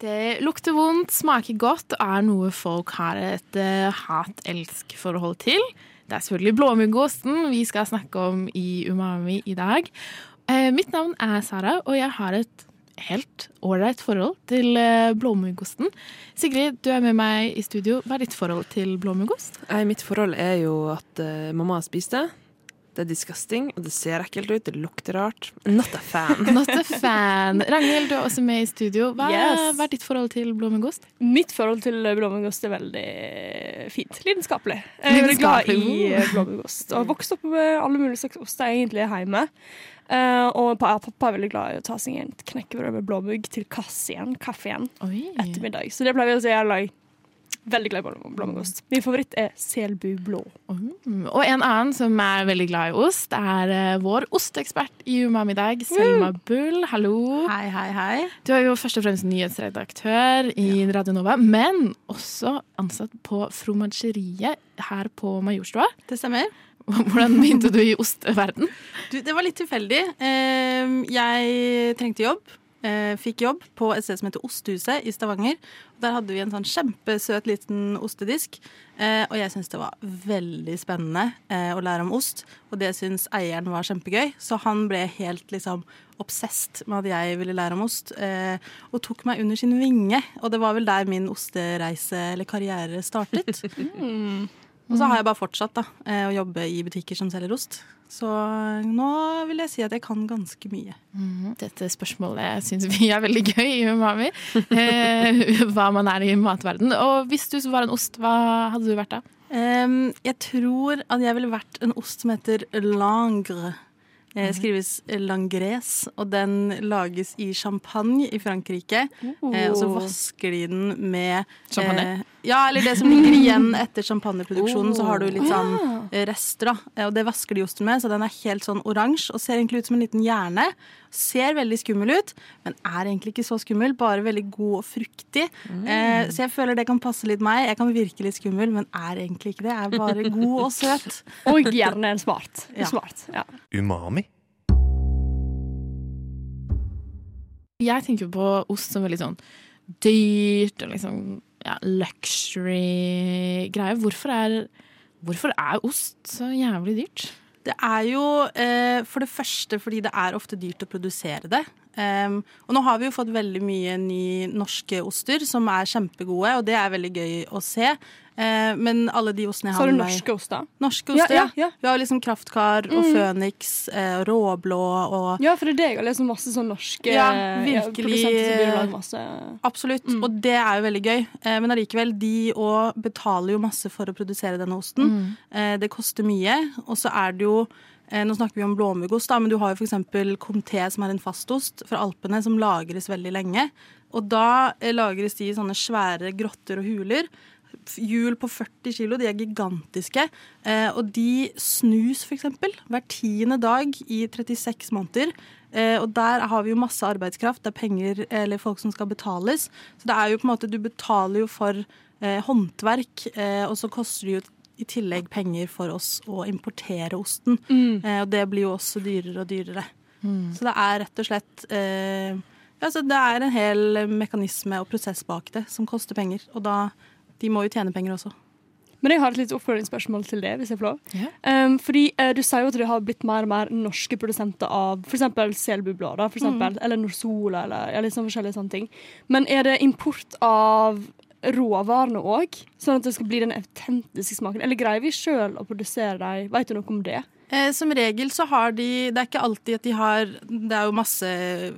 Det lukter vondt, smaker godt og er noe folk har et uh, hat-elsk-forhold til. Det er selvfølgelig blåmuggosten vi skal snakke om i Umami i dag. Uh, mitt navn er Sara, og jeg har et helt ålreit forhold til uh, blåmuggosten. Sigrid, du er med meg i studio. Hva er ditt forhold til blåmuggost? Mitt forhold er jo at mamma spiste. Det er disgusting, og det ser ekkelt ut, det lukter rart. Not a fan. Not a fan. Ragnhild, du er også med i studio. Hva, Yes. hva er ditt forhold til blåmuggost? Mitt forhold til blåmuggost er veldig fint. Lidenskapelig. Jeg er veldig glad i blåmuggost. Og har vokst opp med alle mulige slags oster egentlig hjemme. Uh, og pa- pappa er veldig glad i å ta seg en knekkebrød med blåmugg til kaffen, kaffen etter ettermiddag. Så det pleier vi å si er lag. Veldig glad i blå- blåmuggost. Min favoritt er Selbu blå. Mm. Og en annen som er veldig glad i ost, er eh, vår ostekspert i Umami i dag, Selma Bull. Hallo. Hei, hei, hei. Du er jo først og fremst nyhetsredaktør i Radio Nova, men også ansatt på fromageriet her på Majorstua. Det stemmer. Hvordan begynte du i osteverden? Du, det var litt tilfeldig. Eh, jeg trengte jobb. Eh, fikk jobb på et sted som heter Ostehuset i Stavanger. Der hadde vi en sånn kjempesøt liten ostedisk. Eh, og jeg syntes det var veldig spennende eh, å lære om ost. Og det syntes eieren var kjempegøy. Så han ble helt liksom obsesst med at jeg ville lære om ost. Eh, og tok meg under sin vinge. Og det var vel der min ostereise eller karriere startet. Og så har jeg bare fortsatt da, eh, å jobbe i butikker som selger ost. Så nå vil jeg si at jeg kan ganske mye. Mhm. Dette spørsmålet syns vi er veldig gøy i Umami. Eh, hva man er i matverden. Og hvis du var en ost, hva hadde du vært da? Jeg tror at jeg ville vært en ost som heter langre. Det skrives langres, og den lages i champagne i Frankrike. Eh, og så vasker de den med Champagne? Eh, ja, eller det som ligger igjen etter champagneproduksjonen. Så har du litt sånn ja. rester, da. Eh, Og det vasker de osten med, så den er helt sånn oransje og ser egentlig ut som en liten hjerne. Ser veldig skummel ut, men er egentlig ikke så skummel. Bare veldig god og fruktig. Eh, så jeg føler det kan passe litt meg. Jeg kan virke litt skummel, men er egentlig ikke det. Jeg er bare god og søt. Og gjerne en smart. Ja. smart ja. Umami? Jeg tenker på ost som veldig sånn dyrt og liksom ja, luxury-greie. Hvorfor hvorfor er ost så jævlig dyrt? Det er jo eh, for det første fordi det er ofte dyrt å produsere det. Em, og nå har vi jo fått veldig mye ny norske oster som er kjempegode, og det er veldig gøy å se. Uh, men alle de ostene jeg Så har du med meg norske oster. Norske oster, ja. Ja, ja. Vi har liksom Kraftkar og Føniks, uh, Råblå og Ja, for det er det jeg har lest om masse sånn norske Ja, eh, virkelig. masse Absolutt, og det er jo veldig gøy. Uh, men allikevel, de òg betaler jo masse for å produsere denne osten. Eh, det koster mye. Og så er det jo eh, Nå snakker vi om blåmuggost, men du har jo f.eks. Comté, som er en fastost fra Alpene, som lagres veldig lenge. Og da eh, lagres de i sånne svære grotter og huler. Hjul på 40 kilo, de er gigantiske. Eh, og de snus f.eks. hver tiende dag i 36 måneder. Eh, og der har vi jo masse arbeidskraft, det er penger eller folk som skal betales. Så det er jo på en måte, du betaler jo for eh, håndverk, eh, og så koster det jo i tillegg penger for oss å importere osten. Eh, og det blir jo også dyrere og dyrere. Så det er rett og slett eh, altså Det er en hel mekanisme og prosess bak det som koster penger. Og da De må jo tjene penger også. Men jeg har et litt oppfølgingsspørsmål til det, hvis jeg får lov. Yeah. Um, fordi uh, Du sier jo at det har blitt mer og mer norske produsenter av f.eks. Selbublad, da, for eksempel, eller Norsola, eller ja, sånn forskjellige sånne ting. Men er det import av råvarene òg, sånn at det skal bli den autentiske smaken? Eller greier vi sjøl å produsere dem? Vet du noe om det? Eh, som regel så har de Det er ikke alltid at de har Det er jo masse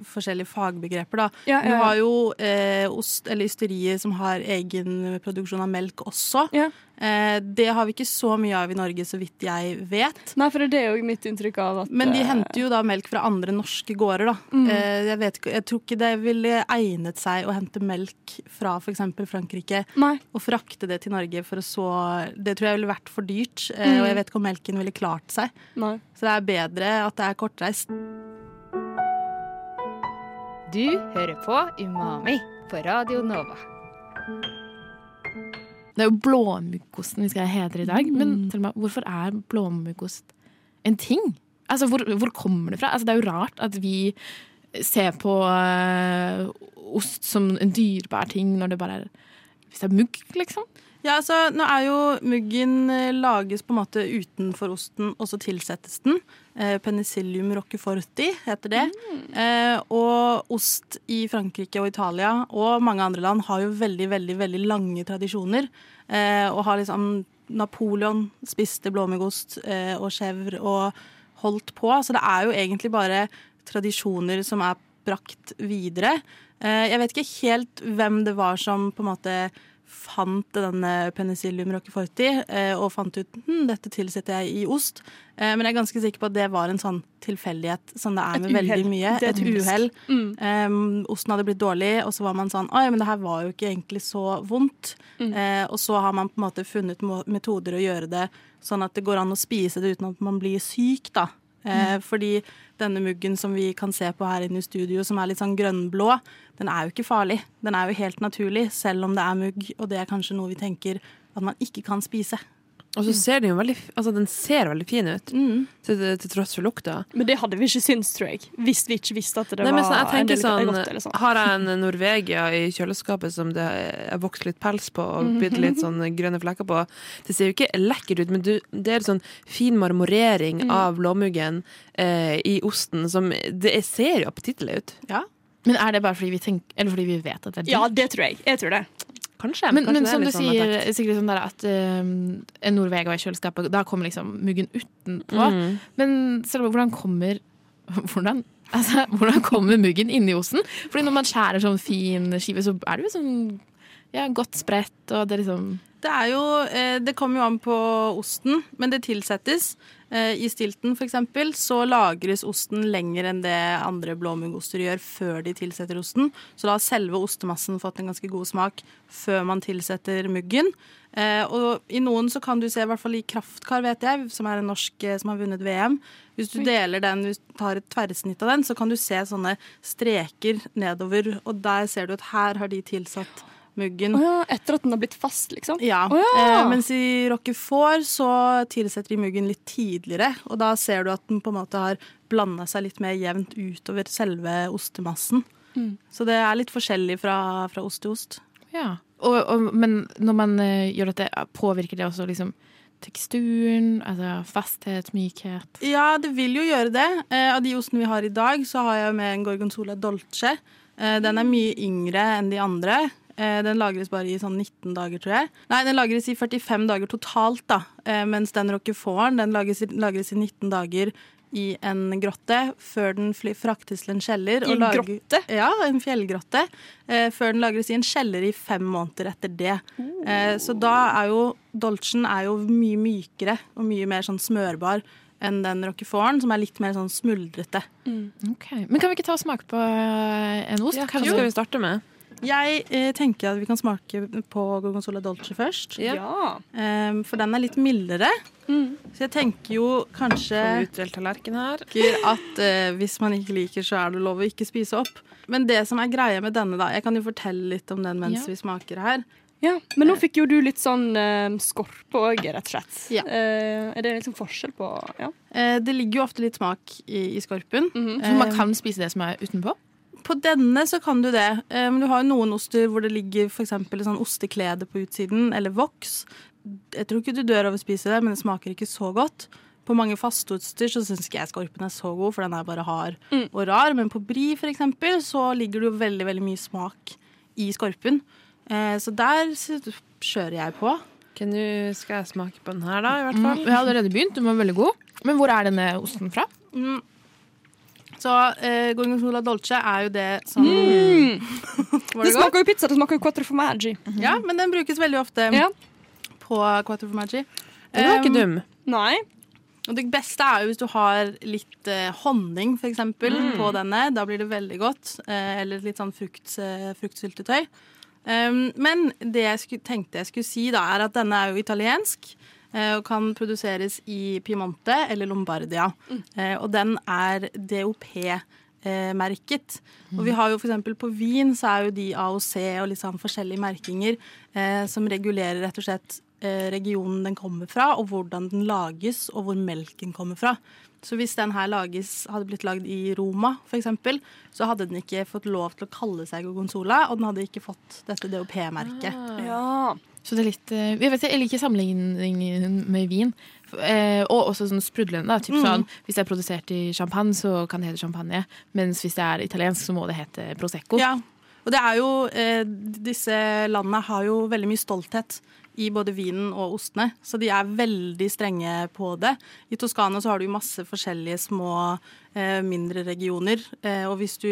forskjellige fagbegreper, da. Ja, ja, Du har jo eh, ost eller ysterier som har egen produksjon av melk også. Eh, det har vi ikke så mye av i Norge, så vidt jeg vet. Nei, for det er jo mitt inntrykk av at Men de eh, henter jo da melk fra andre norske gårder, da. Mm. Eh, jeg, vet, jeg tror ikke det ville egnet seg å hente melk fra f.eks. Frankrike Nei. og frakte det til Norge for å så Det tror jeg ville vært for dyrt, eh, og jeg vet ikke om melken ville klart seg. Nei. Så det er bedre at det er kortreist. Du hører på Umami på Radio Nova. Det er jo blåmuggosten vi skal hedre i dag. Men meg, hvorfor er blåmuggost en ting? Altså, hvor, hvor kommer det fra? Altså, det er jo rart at vi ser på uh, ost som en dyrebar ting når det bare er Hvis det er mugg, liksom. Ja, altså, nå er jo muggen eh, lages på en måte utenfor osten, og så tilsettes den. Eh, penicillium roqueforti heter det. Eh, og ost i Frankrike og Italia og mange andre land har jo veldig, veldig, veldig lange tradisjoner. Eh, og har liksom Napoleon spiste blåmuggost og chèvre og holdt på. Så det er jo egentlig bare tradisjoner som er brakt videre. Jeg vet ikke helt hvem det var som på en måte fant denne penicillium roqueforti eh, og fant ut hm, dette tilsetter jeg i ost. Eh, men jeg er ganske sikker på at det var en sånn tilfeldighet som det er med veldig mye. Et uhell. Mm. Um, osten hadde blitt dårlig, og så var man sånn Oi, men det her var jo ikke egentlig så vondt. Mm. Uh, og så har man på en måte funnet metoder å gjøre det sånn at det går an å spise det uten at man blir syk, da. Eh, fordi denne muggen som vi kan se på her inne i studio, som er litt sånn grønnblå, den er jo ikke farlig. Den er jo helt naturlig, selv om det er mugg, og det er kanskje noe vi tenker at man ikke kan spise. Og så ser den jo veldig Altså, den ser veldig fin ut, Mm. til, til tross for lukta. Men det hadde vi ikke syntes, tror jeg. Hvis vi ikke visste at det Nei, var sånn, jeg en del sånn, godt. Eller sånn. Har jeg en Norvegia i kjøleskapet som det har vokst litt pels på og bitte litt sånn grønne flekker på, det ser jo ikke lekkert ut, men du, det er sånn fin marmorering av blåmuggen eh, i osten som Det ser jo appetittlig ut. Ja. Men er det bare fordi vi, tenker, eller fordi vi vet at det er dyrt? Ja, det tror jeg. Jeg tror det. Kanskje. Men, kanskje men som du sånn sier. Sigrid, sånn der at uh, en Norvega i kjøleskapet, da kommer liksom muggen utenpå. Mm. Men Selma, hvordan kommer hvordan, altså, hvordan kommer muggen inni osten? Fordi når man skjærer sånn fin skive, så er det jo sånn ja, godt spredt, og det er liksom Det er jo eh, Det kommer jo an på osten, men det tilsettes. Eh, I stilten eksempel, så lagres osten lenger enn det andre blåmuggoster gjør før de tilsetter osten. Så da har selve ostemassen fått en ganske god smak før man tilsetter muggen. Eh, og i noen så kan du se, i hvert fall i Kraftkar, vet jeg, som er en norsk eh, som har vunnet VM. Hvis du deler den, hvis du tar et tverrsnitt av den, så kan du se sånne streker nedover, og der ser du at her har de tilsatt muggen. Oh ja, etter at den har blitt fast, liksom? Ja, Oh ja. eh, mens i Roquefort så tilsetter de muggen litt tidligere, og da ser du at den på en måte har blanda seg litt mer jevnt utover selve ostemassen. Mm. Så det er litt forskjellig fra, fra ost til ost. Ja. Og, og, men når man eh, gjør dette, påvirker det også liksom teksturen, altså fasthet, mykhet? Ja, det vil jo gjøre det. Eh, av de ostene vi har i dag, så har jeg med en Gorgonzola Dolce. Eh, den er mye yngre enn de andre. Eh, den lagres bare i sånn 19 dager, tror jeg. Nei, den lagres i 45 dager totalt, da. Eh, mens den Roqueforten den lagres, lagres i 19 dager i en grotte før den fly, fraktes til en kjeller. I en lager- grotte? Ja, en fjellgrotte. Eh, før den lagres i en kjeller i fem måneder etter det. Oh. så da er jo dolchen er jo mye mykere og mye mer sånn smørbar enn den Roqueforten, som er litt mer sånn smuldrete. Ok. Men kan vi ikke ta og smake på en ost? Ja, hva skal vi starte med? Jeg eh, tenker at vi kan smake på Gorgonzola Dolce først. Ja. Eh, for den er litt mildere. Så jeg tenker jo kanskje at eh, hvis man ikke liker, så er det lov å ikke spise opp. Men det som er greia med denne, da Jeg kan jo fortelle litt om den mens Ja. vi smaker her. Ja, Men nå fikk jo du litt sånn uh, skorpe òg, rett og slett. Ja. Eh, er det liksom forskjell på Ja. Eh, det ligger jo ofte litt smak i, i skorpen. Så man kan spise det som er utenpå? På denne så kan du det. Eh, Men du har jo noen oster hvor det ligger for eksempel sånn osteklede på utsiden, eller voks. Jeg tror ikke du dør av å spise det, men det smaker ikke så godt. På mange fasteoster så syns ikke jeg skorpen er så god, for den er bare hard Mm. og rar. Men på brie for eksempel, så ligger det jo veldig veldig mye smak i skorpen. Eh, Så der kjører jeg på. Kan Nå skal jeg smake på den her, da, i hvert Mm, fall. jeg har allerede begynt, den var veldig god. Men hvor er denne osten fra? Mm. Så eh, Gorgonzola Dolce er jo det som mm. Det det smaker jo pizza, det smaker jo quattro formaggi. Ja, men den brukes veldig ofte Ja. på Quattro Formaggi. Den var ikke Um, dum. Nei. Og det beste er jo hvis du har litt eh, honning, for eksempel, på denne. Da blir det veldig godt. Eh, eller litt sånn frukt, eh, fruktsyltetøy. Um, men det jeg skulle, tenkte jeg skulle si, da, er at denne er jo italiensk. Eh, og kan produseres i Piemonte eller Lombardia. Mm. og den er DOP-merket. Og vi har jo eksempel på vin så er jo de AOC og litt sånn forskjellige merkinger eh, som regulerer rett og slett eh, regionen den kommer fra, og hvordan den lages, og hvor melken kommer fra. Så hvis den her lages, hadde blitt lagd i Roma, f.eks., så hadde den ikke fått lov til å kalle seg gorgonzola, og den hadde ikke fått dette DOP-merket. Ja. Så det er litt eh, Jeg, vet, jeg liker sammenligningen med vin. Eh, og også sånn sprudlende. Typ mm. sånn, hvis det er produsert i champagne, så kan det hete champagne. Mens hvis det er italiensk, så må det hete prosecco. Ja, og det er jo eh, Disse landene har jo veldig mye stolthet i både vinen og ostene, så de er veldig strenge på det. I Toskana så har du masse forskjellige små, eh, mindre regioner, eh, og hvis du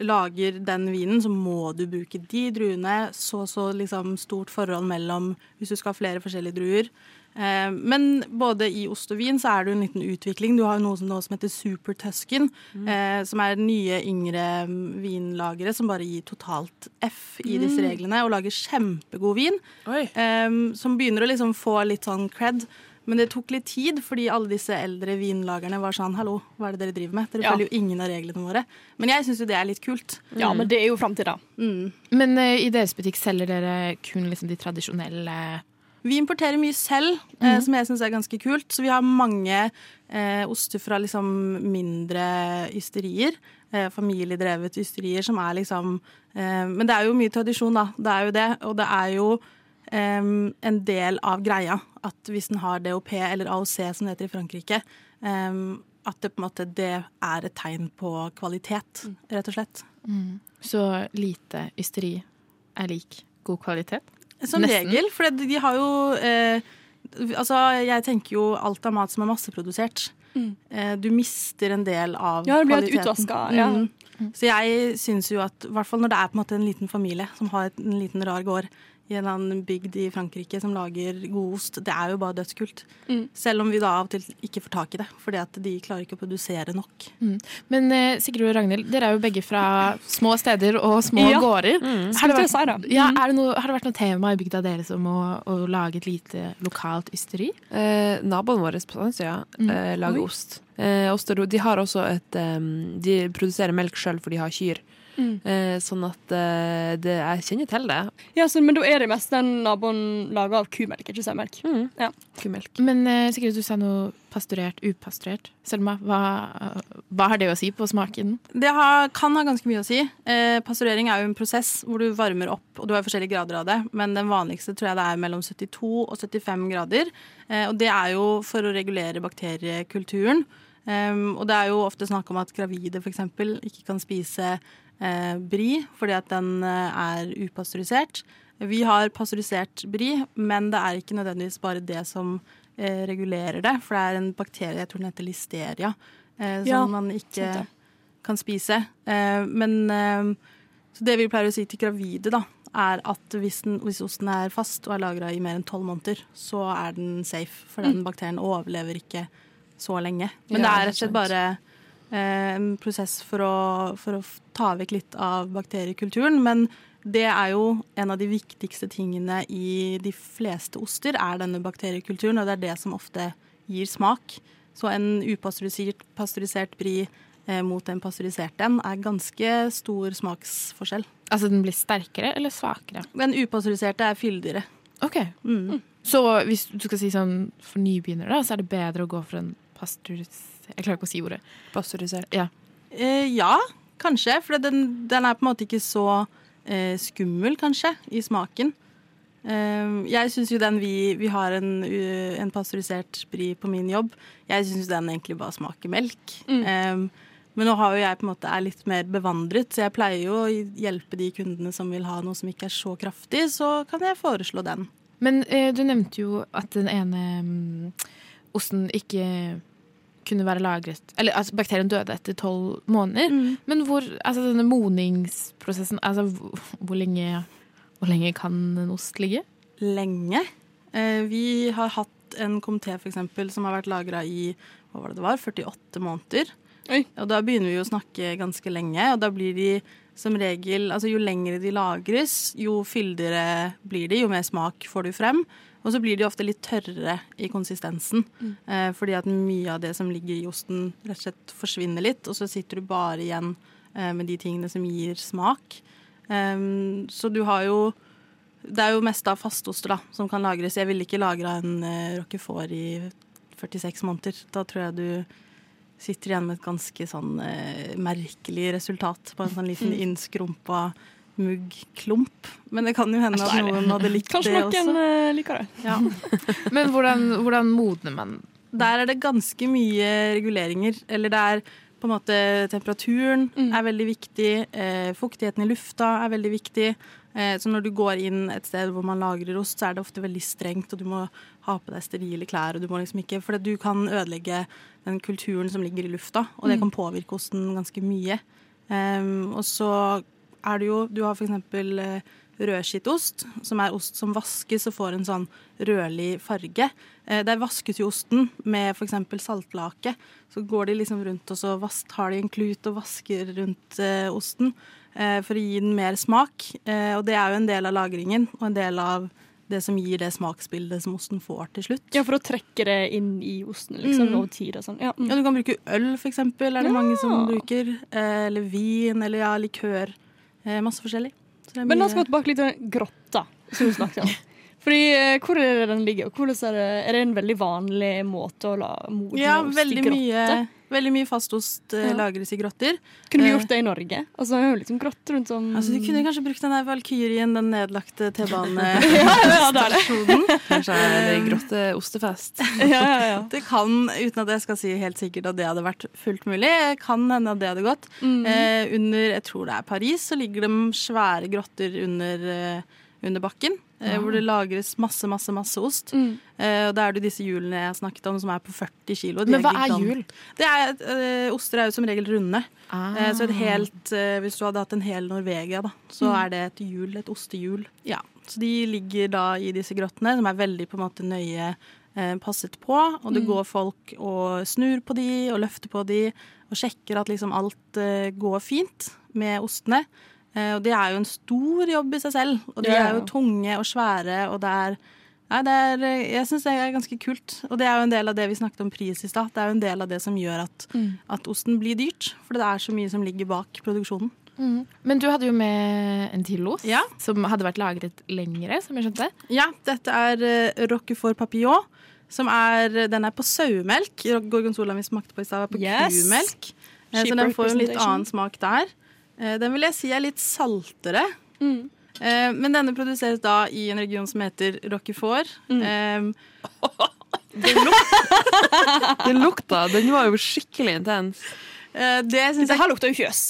lager den vinen, så må du bruke de druene. Så så liksom stort forhold mellom hvis du skal ha flere forskjellige druer. Eh, men både i ost og vin så er det jo en liten utvikling. Du har noe som, noe som heter Super Tusken, eh, som er nye, yngre mm, vinlagere som bare gir totalt F i disse reglene, og lager kjempegod vin. Eh, som begynner å liksom få litt sånn cred. Men det tok litt tid, fordi alle disse eldre vinlagerne var sånn Hallo, hva er det dere driver med? Dere Ja. følger jo ingen av reglene våre. Men jeg syns jo det er litt kult. ja, men det er jo framtida. Mm. Men uh, i deres butikk selger dere kun liksom de tradisjonelle Vi importerer mye selv, eh, som jeg syns er ganske kult. Så vi har mange eh, oster fra liksom mindre ysterier. Eh, familiedrevet ysterier som er liksom eh, Men det er jo mye tradisjon, da. Det er jo det. Og det er jo eh, en del av greia at hvis den har DOP eller AOC, som det heter i Frankrike, um, at det på en måte det er et tegn på kvalitet, rett og slett. Så lite ysteri er lik god kvalitet? Som Nesten. regel, for de, har jo eh, Altså, jeg tenker jo alt av mat som er masseprodusert. Eh, du mister en del av Ja, det blir et kvaliteten. utvaska, ja. Mm. Så jeg syns jo at, i hvert fall når det er på en måte en liten familie som har en liten rar gård i en eller annen bygd i Frankrike som lager god ost, det er jo bare dødskult. Mm. Selv om vi da av og til ikke får tak i det, fordi at de klarer ikke å produsere nok. Men eh, Sigrid og Ragnhild, dere er jo begge fra små steder og små Ja. gårder. Mm. Har, det vært, ja, er det noe, har det vært noe tema i bygda deres om å, å lage et lite lokalt ysteri? Eh, naboen vår på Sandsøya eh, lager Oi. ost. Eh. De har også et um, De produserer melk sjøl, for de har kyr. Eh, sånn at eh, det, jeg kjenner til det. Ja, så, men da er det mest den naboen lager av kumelk, ikke sauemelk. Ja. Kumelk. Men eh, Sigrid, du sa noe pasturert, upasturert. Selma, hva, hva har det å si på smaken? Det har, kan ha ganske mye å si. Eh, pasturering er jo en prosess hvor du varmer opp, og du har forskjellige grader av det, men den vanligste tror jeg det er mellom 72 og 75 grader. Eh, og det er jo for å regulere bakteriekulturen. Um, og det er jo ofte snakk om at gravide f.eks. ikke kan spise eh, bri, fordi at den eh, er upasteurisert. Vi har pasteurisert bri, men det er ikke nødvendigvis bare det som eh, regulerer det, for det er en bakterie, jeg tror den heter listeria, eh, som Ja, man ikke kan spise. Eh, men eh, så det vi pleier å si til gravide, da, er at hvis, den, hvis osten er fast og er lagra i mer enn tolv måneder, så er den safe, for den bakterien overlever ikke så lenge. Men Ja, det er rett og slett bare en prosess for å, for å ta vekk litt av bakteriekulturen. Men det er jo en av de viktigste tingene i de fleste oster, er denne bakteriekulturen, og det er det som ofte gir smak. Så en upasteurisert pasteurisert brie eh, mot en pasteurisert en er ganske stor smaksforskjell. Altså den blir sterkere eller svakere? Den upasteuriserte er fyldigere. Ok. Mm. Så hvis du skal si sånn for nybegynnere, så er det bedre å gå for en pasteurisert Jeg klarer ikke å si ordet. Pasteurisert. Eh, ja, kanskje. For den, den er på en måte ikke så eh, skummel, kanskje, i smaken. Eh, jeg syns jo den vi, vi har en, en pasteurisert brie på min jobb. Jeg syns den egentlig bare smaker melk. Eh, men nå har jo jeg på en måte er litt mer bevandret, så jeg pleier jo å hjelpe de kundene som vil ha noe som ikke er så kraftig, så kan jeg foreslå den. Men eh, du nevnte jo at den ene mm, osten ikke kunne være lagret Eller altså, bakterien døde etter tolv måneder. Men hvor Altså denne moningsprosessen Altså hvor, hvor lenge hvor lenge kan en ost ligge? lenge. Eh, vi har hatt en komité for eksempel, som har vært lagra i hva var det det var, 48 måneder. Oi. Og da begynner vi å snakke ganske lenge, og da blir de som regel Altså jo lengre de lagres, jo fyldigere blir de, jo mer smak får du frem. Og så blir de ofte litt tørrere i konsistensen, eh, fordi at mye av det som ligger i osten, rett og slett forsvinner litt, og så sitter du bare igjen eh, med de tingene som gir smak. Em, så du har jo Det er jo mest av fastoster da, som kan lagres. Jeg ville ikke lagra en uh, roquefort i 46 måneder. Da tror jeg du sitter igjen med et ganske sånn eh, merkelig resultat på en sånn liten innskrumpa muggklump. Men det kan jo hende at noen hadde likt Kanskje det også. Kanskje noen liker det. Ja. Men hvordan, hvordan modner man? Der er det ganske mye reguleringer. Eller det er på en måte temperaturen er veldig viktig. Eh, fuktigheten i lufta er veldig viktig. Eh, så når du går inn et sted hvor man lagrer ost, så er det ofte veldig strengt, og du må ha på deg sterile klær. og du må liksom ikke, For du kan ødelegge den kulturen som ligger i lufta, og det kan påvirke osten ganske mye. Em, og så er det jo Du har eksempel eh, rødskittost, som er ost som vaskes og får en sånn rødlig farge. Eh, der vaskes jo osten med f.eks. saltlake. Så går de liksom rundt og så tar de en klut og vasker rundt eh, osten for å gi den mer smak. Og det er jo en del av lagringen og en del av det som gir det smaksbildet som osten får til slutt. Ja, for å trekke det inn i osten liksom, Mm. over tid og sånn. Ja. mm. Ja, du kan bruke øl, for eksempel, er det mange som bruker. Eh, eller vin, eller ja, likør. Eh, masse forskjellig. Men la oss gå tilbake litt til grotta som du snakket om. Fordi, eh, Hvor er det den ligger? er, det, er det en veldig vanlig måte å la modne Ja, ost i grotte? mye, veldig mye fastost eh, Ja. lagres i grotter. Kunne vi Eh. gjort det i Norge? Altså, det jo liksom grotter rundt om Altså, Du kunne kanskje brukt den der Valkyrien, den nedlagte ja, det er det. T-banestasjonen. Kanskje er det grotteostefest. Ja, ja, ja. Det kan, uten at jeg skal si helt sikkert at det hadde vært fullt mulig, kan hende at det hadde gått. Mm. Eh, under, jeg tror det er Paris, så ligger det svære grotter under, eh, under bakken. Eh, Hvor det lagres masse, masse, masse ost. Mm. Eh, og da er det disse hjulene jeg snakket om, som er på 40 kilo. Men hva er hjul? Det er, eh, oster er jo som regel runde. Ah. Eh, så et helt, eh, hvis du hadde hatt en hel Norvegia, da, så Mm. er det et hjul, et ostehjul. Ja. Så de ligger da i disse grottene, som er veldig på en måte nøye eh, passet på. Og Mm. det går folk og snur på de og løfter på de og sjekker at liksom alt går fint med ostene. Eh, og det er jo en stor jobb i seg selv, og de er jo tunge og svære, og det er Nei, det er, eh, jeg syns det er ganske kult. Og det er jo en del av det vi snakket om pris i stad. Det er jo en del av det som gjør at, Mm. at osten blir dyrt. For det er så mye som ligger bak produksjonen. Mm. Men du hadde jo med en til ost Ja. som hadde vært lagret lengre, som jeg skjønte. Ja, dette er uh, Roquefort Papillon. Som er, den er på sauemelk. Gorgonzola vi smakte på i stad, var på Yes. kumelk. Eh, Så den får en litt annen smak der. Eh, Den vil jeg si er litt saltere. Mm. Eh, Men denne produseres da i en region som heter Roquefort. Mm. Eh, Den lukta den var jo skikkelig intens. eh, Det syns jeg her lukta jo fjøs.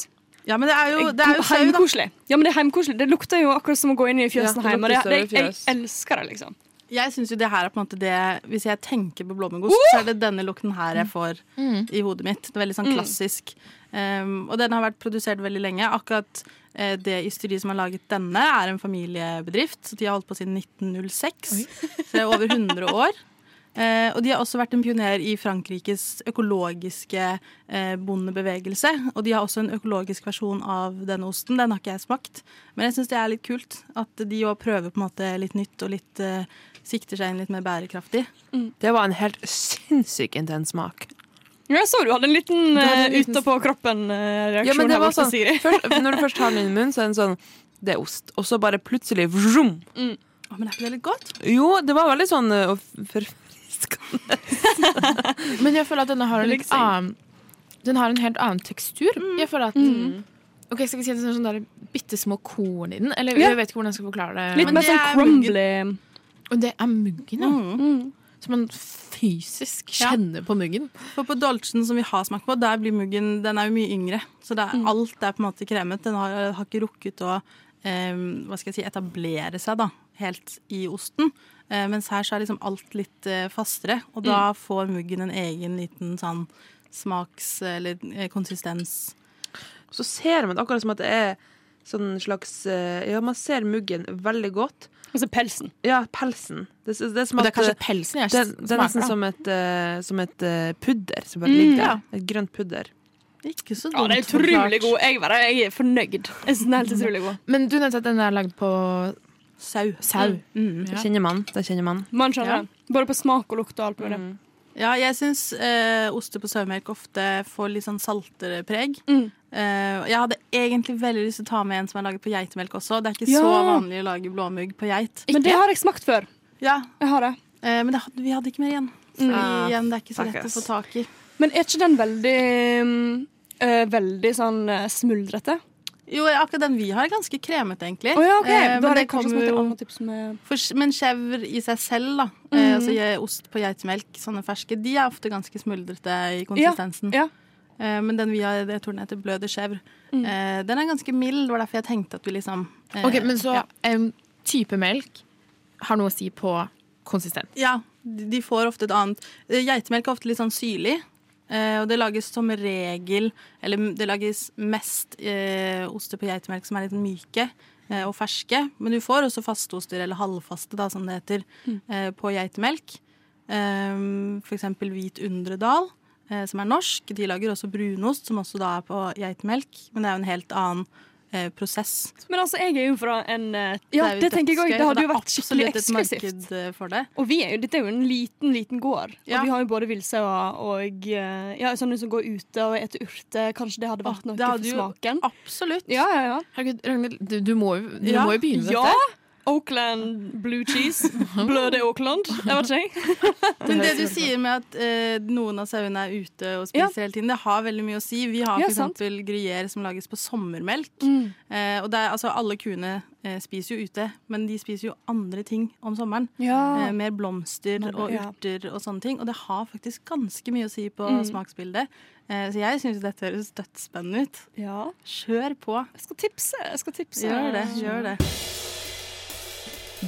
Ja, men det er jo, det er jo. Heimkoselig. Ja, men det er heimkoselig. Det lukter jo akkurat som å gå inn i fjøsen Ja, hjemme. Jeg, jeg elsker det, liksom. Jeg synes jo det her er på en måte det Hvis jeg tenker på blåmuggost, så er det denne lukten her jeg får i hodet mitt. Det er veldig sånn klassisk. Um, og den har vært produsert veldig lenge. Akkurat eh, det ysteriet som har laget denne, er en familiebedrift. Så de har holdt på siden 1906. Så det er over 100 år. Eh, og de har også vært en pioner i Frankrikes økologiske eh, bondebevegelse. Og de har også en økologisk versjon av denne osten. Den har ikke jeg smakt. Men jeg syns det er litt kult at de òg prøver på en måte litt nytt og litt eh, sikter seg inn litt mer bærekraftig. Det var en helt sinnssykt intens smak. Ja, Jeg så du hadde en liten uh, liten- ute på kroppen-reaksjon Ja, men det her var borte, sånn, først, Når du først har den i munnen, så er den sånn Det er ost. Og så bare plutselig vroom. Å, men er ikke det litt godt? Jo, det var veldig sånn uh, forfriskende. Men jeg føler at denne har en litt annen Den har en helt annen tekstur. Jeg føler at Ok, Skal vi si at det er sånn bitte små korn i den? Eller Ja. Jeg vet ikke hvordan jeg skal forklare det. Litt mer sånn er crumbly. Og det er muggen, ja. Mm. Så man fysisk Ja. kjenner på muggen. For på Dolchen som vi har smakt på, der blir muggen Den er jo mye yngre. Så det er, alt er på en måte kremet. Den har, har ikke rukket å eh, hva skal jeg si, etablere seg da, helt i osten. Eh, mens her så er liksom alt litt eh, fastere. Og da får muggen en egen liten sånn smaks- eller eh, konsistens. Så ser man det akkurat som at det er Sånn slags eh, Ja, man ser muggen veldig godt. Altså pelsen. Ja, pelsen. Det, det, er som Og det er kanskje pelsen jeg smaker, det er nesten som et, uh, som et uh, pudder som bare Mm, ja. der. Et grønt pudder. Ikke så Ja, det er utrolig god. Jeg, bare, jeg er fornøyd. Jeg synes den er helt utrolig god. Men du nevnte at den er lagd på Sau. sau. Mm. Det kjenner man. Det kjenner man. Man skjønner Ja. det. Både på smak og lukt og alt mulig. Mm. Ja, jeg syns eh, oster på sauemelk ofte får litt sånn saltere preg. Mm. Eh, jeg hadde egentlig veldig lyst til å ta med en som er laget på geitemelk også. Det er ikke Ja. så vanlig å lage blåmugg på geit. Men det har jeg smakt før. Ja, Jeg har det. eh, Men det hadde, vi hadde ikke mer igjen. Fordi mm. igjen, det er ikke så lett å få tak i. Men er ikke den veldig eh, Veldig sånn eh, smuldrete? Jo, akkurat den vi har, er ganske kremete, egentlig. Oh, ja, okay. Eh, men det kommer jo med for, Men chèvre i seg selv, da, Mm. eh, altså ost på geitemelk, sånne ferske, de er ofte ganske smuldrete i konsistensen. ja. Eh, men den vi har, jeg tror den heter bløde chèvre, Mm. eh, den er ganske mild. Det var derfor jeg tenkte at vi liksom eh, Ok, Men så ja. em, type melk har noe å si på konsistens. Ja, de de får ofte et annet eh, Geitemelk er ofte litt sånn syrlig. Eh, og det lages som regel Eller det lages mest eh, oster på geitemelk som er litt myke eh, og ferske. Men du får også fasteoster, eller halvfaste, da, som det heter, eh, på geitemelk. Eh, for eksempel Hvit Undredal, eh, som er norsk. De lager også brunost, som også da er på geitemelk. Men det er jo en helt annen eh, prosess. Men altså, jeg er jo fra en eh, Ja, det, det, tenker jeg òg. Det hadde jo vært skikkelig eksklusivt. for det. Og vi er jo, dette er jo en liten, liten gård. Ja. Og vi har jo både villsauer og eh, ja, sånne som går ute og eter urter. Kanskje det hadde vært noe hadde for jo- smaken? Absolutt. Ja, ja, ja. Herregud, Ragnhild, du, du må jo, du Ja. må jo begynne med Ja! dette. Oakland blue cheese. Bløde Oakland. Jeg vet ikke. Men det du sier med at eh, noen av sauene er ute og spiser hele tiden, det har veldig mye å si. Vi har Ja, for eksempel gruyère som lages på sommermelk. Mm. Eh, og det er, altså, alle kuene eh, spiser jo ute, men de spiser jo andre ting om sommeren. Ja. Eh, mer blomster og ja. urter og sånne ting. Og det har faktisk ganske mye å si på Mm. smaksbildet. Eh, så jeg syns dette høres dødsspennende ut. ja. Kjør på. Jeg skal tipse. Jeg skal tipse. Gjør det. Gjør det.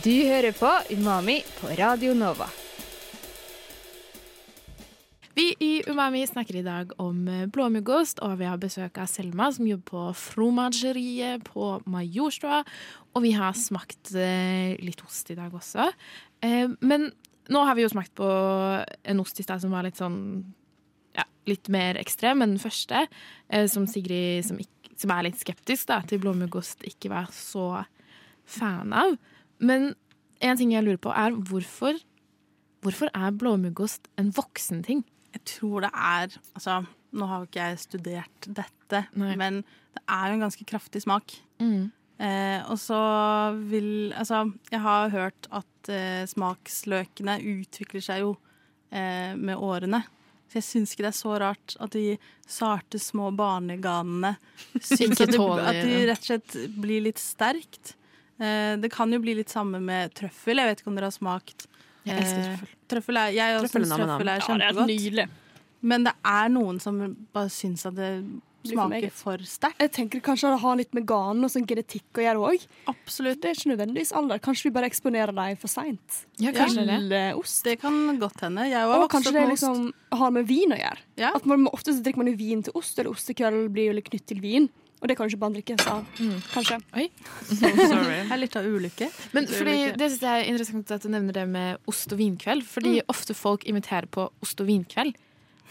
Du hører på Umami på Radio Nova. Vi i Umami snakker i dag om eh, blåmuggost, og vi har besøk av Selma, som jobber på fromageriet på Majorstua. Og vi har smakt eh, litt ost i dag også. Eh, men nå har vi jo smakt på en ost i stad som var litt sånn ja, litt mer ekstrem enn den første. Som Sigrid, som, ikke, som er litt skeptisk da, til blåmuggost, ikke var så fan av. Men en ting jeg lurer på, er hvorfor Hvorfor er blåmuggost en voksen ting? Jeg tror det er Altså, nå har jo ikke jeg studert dette, Nei. men det er jo en ganske kraftig smak. Mm. Eh, og så vil Altså, jeg har hørt at eh, smaksløkene utvikler seg jo eh, med årene. Så jeg syns ikke det er så rart at de sarte, små barneganene syns at, de, at de rett og slett blir litt sterkt. Eh, det kan jo bli litt samme med trøffel. Jeg vet ikke om dere har smakt Jeg elsker eh, trøffel. Trøffel er, jeg også Trøffel er trøffel er Ja, det er kjempegodt. Men det er noen som bare syns at det smaker for sterkt. Jeg tenker kanskje det har litt med ganen og sånn genetikk å gjøre òg. Absolutt. Det er ikke nødvendigvis alder. Kanskje vi bare eksponerer dem for seint Ja, kanskje det. ost. Det kan godt hende. Jeg Og kanskje det liksom har med vin å gjøre. Ja. At man, ofte så drikker man jo vin til ost, eller ostekøll blir jo litt knytt til vin. Og det kan du ikke bare drikkes av. Kanskje. Sorry. Det er litt av ulykke. Men Det er fordi, det synes jeg er interessant at du nevner det med ost og vinkveld. Fordi ofte folk inviterer på ost og vinkveld.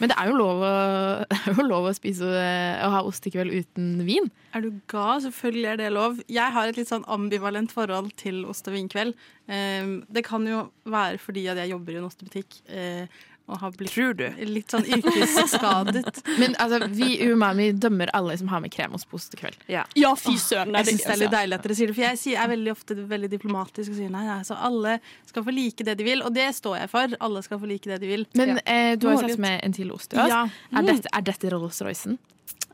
Men det er jo lov å, det er jo lov å spise og ha ostekveld uten vin. Er du ga? Selvfølgelig er det lov. Jeg har et litt sånn ambivalent forhold til ost og vinkveld. Eh, det kan jo være fordi at jeg jobber i en ostebutikk eh, og har blitt Tror du? litt sånn yrkesskadet. Men altså, vi i Umami dømmer alle som har med kremost til kveld. Ja. Ja, fy søren. Jeg syns det er litt altså. deilig at dere sier det, for jeg sier, er veldig ofte veldig diplomatisk og sier nei, nei, så alle skal få like det de vil, og det står jeg for. Alle skal få like det de vil. Men eh, du har jo Målet. med en til ost til oss. Ja. Er dette, er dette Rolls-Roycen?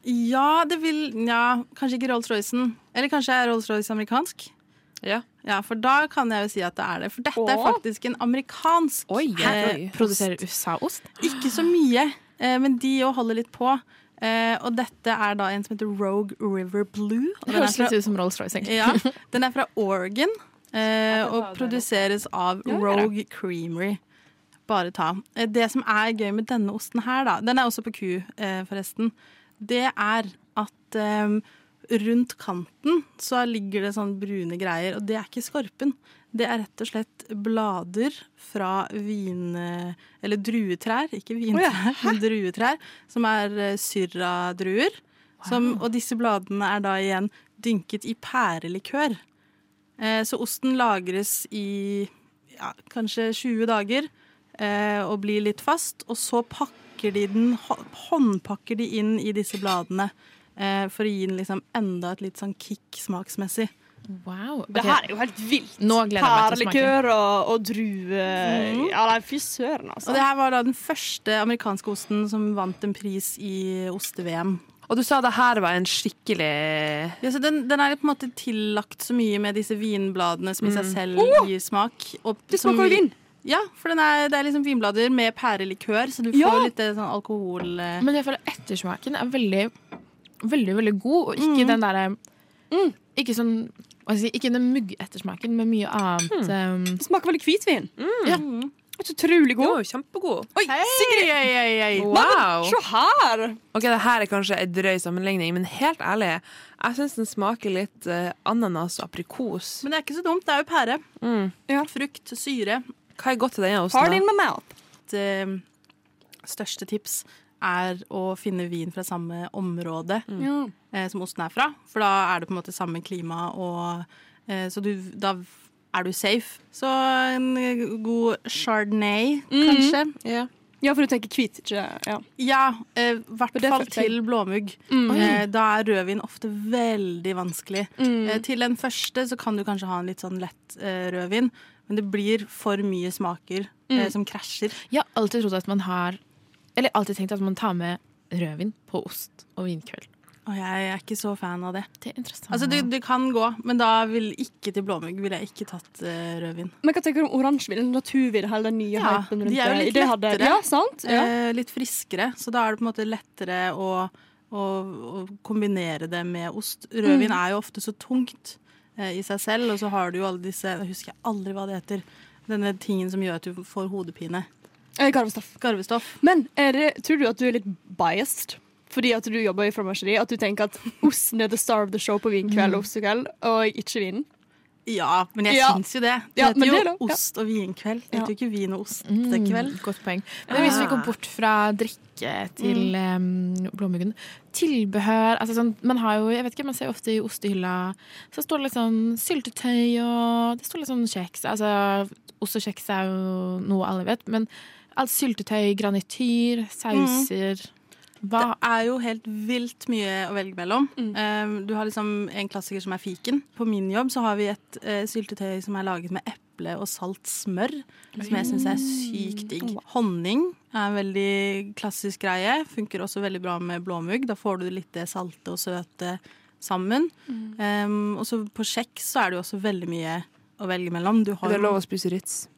ja, det vil Ja, kanskje ikke Rolls-Roycen. Eller kanskje er Rolls-Royce amerikansk? Ja. Ja, for da kan jeg jo si at det er det. For dette er faktisk en amerikansk Oi, eh, Produserer USA-ost? Ikke så mye, eh, men de òg holder litt på. Eh, og dette er da en som heter Rogue River Blue. Det høres litt ut som Rolls-Royce. ja, den er fra Oregon eh, og produseres av. Rogue Creamery. Bare ta. Eh, Det som er gøy med denne osten her, da Den er også på ku, eh, forresten. Det er at rundt kanten så ligger det sånn brune greier, og det er ikke skorpen. Det er rett og slett blader fra vin... Eller druetrær, ikke vintrær, men druetrær, som er eh, syrradruer. Wow. og disse bladene er da igjen dynket i pærelikør. Eh, så osten lagres i ja, kanskje 20 dager eh, og blir litt fast. Og så pakker de den, håndpakker de inn i disse bladene for å gi den liksom enda et litt sånn kick smaksmessig. Wow. Det her er jo helt vilt. Nå gleder jeg meg til å smake. Pærelikør og, og drue Ja, nei, fy søren, altså. Og det her var da den første amerikanske osten som vant en pris i oste-VM. Og du sa det her var en skikkelig Ja, så den, den er på en måte tillagt så mye med disse vinbladene som i seg selv gir smak. Og Det smaker jo vin. Ja, for den er, det er liksom vinblader med pærelikør, så du Ja. får litt eh, sånn alkohol... eh. Men jeg føler ettersmaken er veldig, veldig, veldig god, og ikke den derre Ikke sånn hva skal jeg si, Ikke den muggettersmaken, men mye annet. um, Det smaker veldig hvitvin. Ja. Det er så utrolig Jo, god. kjempegod. Oi, Sigrid! Wow! Se her! Ok, det her er kanskje en drøy sammenligning, men helt ærlig, jeg syns den smaker litt uh, ananas og aprikos. Men det er ikke så dumt. Det er jo pære. Mm. Ja. Frukt, syre. Hva er godt til denne osten? in my mouth. Et eh, største tips er å finne vin fra samme område mm. eh, som osten er fra. For da er det på en måte samme klima, og eh, så du, da er du safe. Så en eh, god chardonnay, kanskje. Ja. ja, for du tenker hvit, ikke Ja. Ja, i hvert fall til blåmugg. Mm. Eh, da er rødvin ofte veldig vanskelig. Mm. Eh, til den første så kan du kanskje ha en litt sånn lett eh, rødvin, men det blir for mye smaker Mm. eh, som krasjer. Jeg har alltid trodd at man har Eller alltid tenkt at man tar med rødvin på ost og vinkveld. Og jeg er ikke så fan av det. Det er interessant. Altså, det, det kan gå, men da vil ikke til blåmugg ville jeg ikke tatt uh, rødvin. Men hva tenker du om oransjevin? Naturvin, hele den nye Ja, hypen rundt de er jo litt lettere. hadde-. Ja, sant? Ja. Eh, litt friskere, så da er det på en måte lettere å, å, å kombinere det med ost. Rødvin er jo ofte så tungt eh, i seg selv, og så har du jo alle disse Jeg husker aldri hva det heter. Denne tingen som gjør at du får hodepine. Eh, Garvestoff. Garvestoff. Men er det, tror du at du er litt biased? Fordi at du jobber i fromasjeri, at du tenker at osten er the star of the show på vinkveld og ostekveld, og ikke vinen? Ja, men jeg Ja. syns jo det. Det Ja, heter men jo ja. ost og vinkveld. Det heter jo ikke vin og ost Mm. Godt poeng. Men hvis vi Ah. går bort fra drikke til um, blåmuggen Tilbehør altså sånn, Man har jo, jeg vet ikke, man ser ofte i ostehylla Så står det litt sånn syltetøy og Det står litt sånn kjeks. Altså, ost og kjeks er jo noe alle vet, men alt syltetøy, granityr, sauser Hva Det er jo helt vilt mye å velge mellom. Mm. Um, du har liksom en klassiker som er fiken. På min jobb så har vi et eh, syltetøy som er laget med eple og salt smør. Som jeg syns er sykt digg. Honning er en veldig klassisk greie. Funker også veldig bra med blåmugg. Da får du litt det salte og søte sammen. Um, og så på kjeks så er det jo også veldig mye å velge mellom. Du har Er det jo- lov å spise Ritz?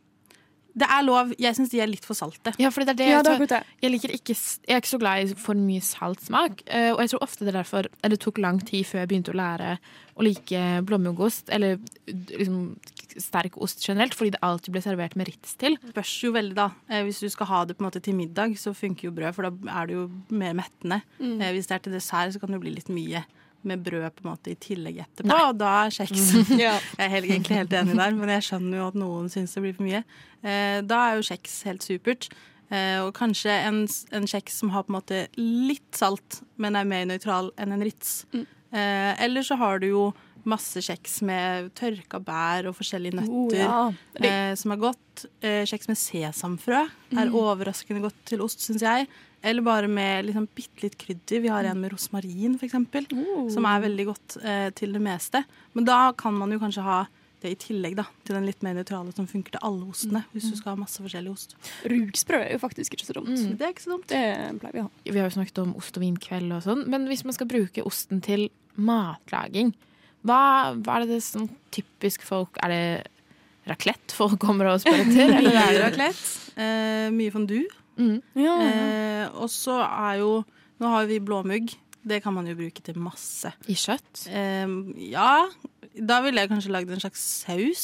Det er lov. Jeg syns de er litt for salte. Ja, for det er det Ja, jeg det er tror- akkurat. Jeg, liker ikke, jeg er ikke så glad i for mye saltsmak. eh, Og jeg tror ofte det er derfor eller Det tok lang tid før jeg begynte å lære å like blåmuggost, eller liksom sterk ost generelt, fordi det alltid ble servert med Ritz til. Det spørs jo veldig, da. Eh, hvis du skal ha det på en måte til middag, så funker jo brød, for da er det jo mer mettende. Mm. Eh, hvis det er til dessert, så kan det bli litt mye med brød på en måte i tillegg etterpå. Og da er kjeks Ja. Jeg er helt, egentlig helt enig der, men jeg skjønner jo at noen syns det blir for mye. Eh, da er jo kjeks helt supert. Eh, og kanskje en, en kjeks som har på en måte litt salt, men er mer nøytral enn en Ritz. Mm. Eh, eller så har du jo masse kjeks med tørka bær og forskjellige nøtter. Oh, ja. Eh, som er godt. Eh, kjeks med sesamfrø er overraskende godt til ost, syns jeg. Eller bare med liksom bitte litt krydder. Vi har en med rosmarin, f.eks., Oh. som er veldig godt eh, til det meste. Men da kan man jo kanskje ha det i tillegg da, til den litt mer nøytrale som funker til alle ostene. Hvis du skal ha masse forskjellig ost. Rugsprø er jo faktisk ikke så dumt. Mm. Det er ikke så dumt. Det pleier vi å ha. Vi har jo snakket om ost og vinkveld og sånn, men hvis man skal bruke osten til matlaging, hva, hva er det det som typisk folk Er det raclette folk kommer og spør etter? Eller er det Raclette. Eh, mye fondue. Mm. Eh, og så er jo Nå har vi blåmugg. Det kan man jo bruke til masse. I kjøtt? Eh, ja, da ville jeg kanskje lagd en slags saus.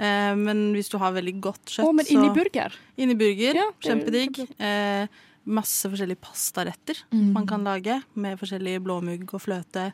Eh, men hvis du har veldig godt kjøtt, Å, men inni så burger. Inni burger. Ja, Kjempedigg. Eh, masse forskjellige pastaretter Mm. man kan lage med forskjellig blåmugg og fløte.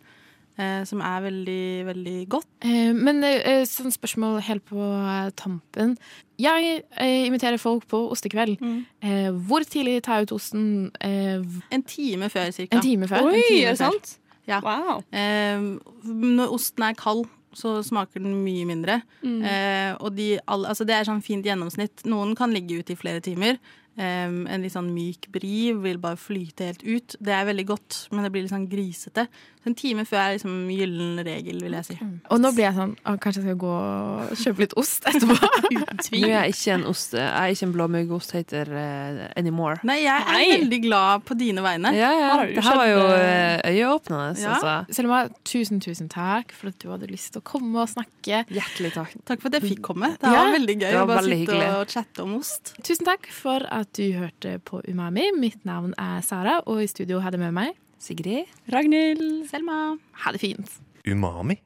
Eh, som er veldig, veldig godt. Eh, men eh, sånn spørsmål helt på eh, tampen. Jeg eh, inviterer folk på ostekveld. Mm. Eh, hvor tidlig tar jeg ut osten? Eh, En time før, cirka. en time før? Oi, en time er det sant? Ja. Wow. Eh, når osten er kald, så smaker den mye mindre. Mm. Eh, og de, altså det er sånn fint gjennomsnitt. Noen kan ligge ute i flere timer. Um, en litt sånn myk bri vil bare flyte helt ut. Det er veldig godt, men det blir litt sånn grisete. En time før er liksom gyllen regel, vil jeg si. Og nå blir jeg sånn Kanskje jeg skal gå og kjøpe litt ost etterpå? Nå er jeg ikke en ost Jeg er ikke en blåmuggosthater uh, anymore. Nei, jeg er Nei. veldig glad på dine vegne. Ja, ja. Det her var jo kjøpt, eh, øyeåpnende, Ja. altså. Selma, tusen, tusen takk for at du hadde lyst til å komme og snakke. Hjertelig takk. Takk for at jeg fikk komme. Det Ja, var veldig gøy var å bare sitte hyggelig. og chatte om ost. Tusen takk for at du hørte på Umami. Mitt navn er Sara, og i studio hadde jeg med meg Sigrid? Ragnhild. Selma. Ha det fint. Umami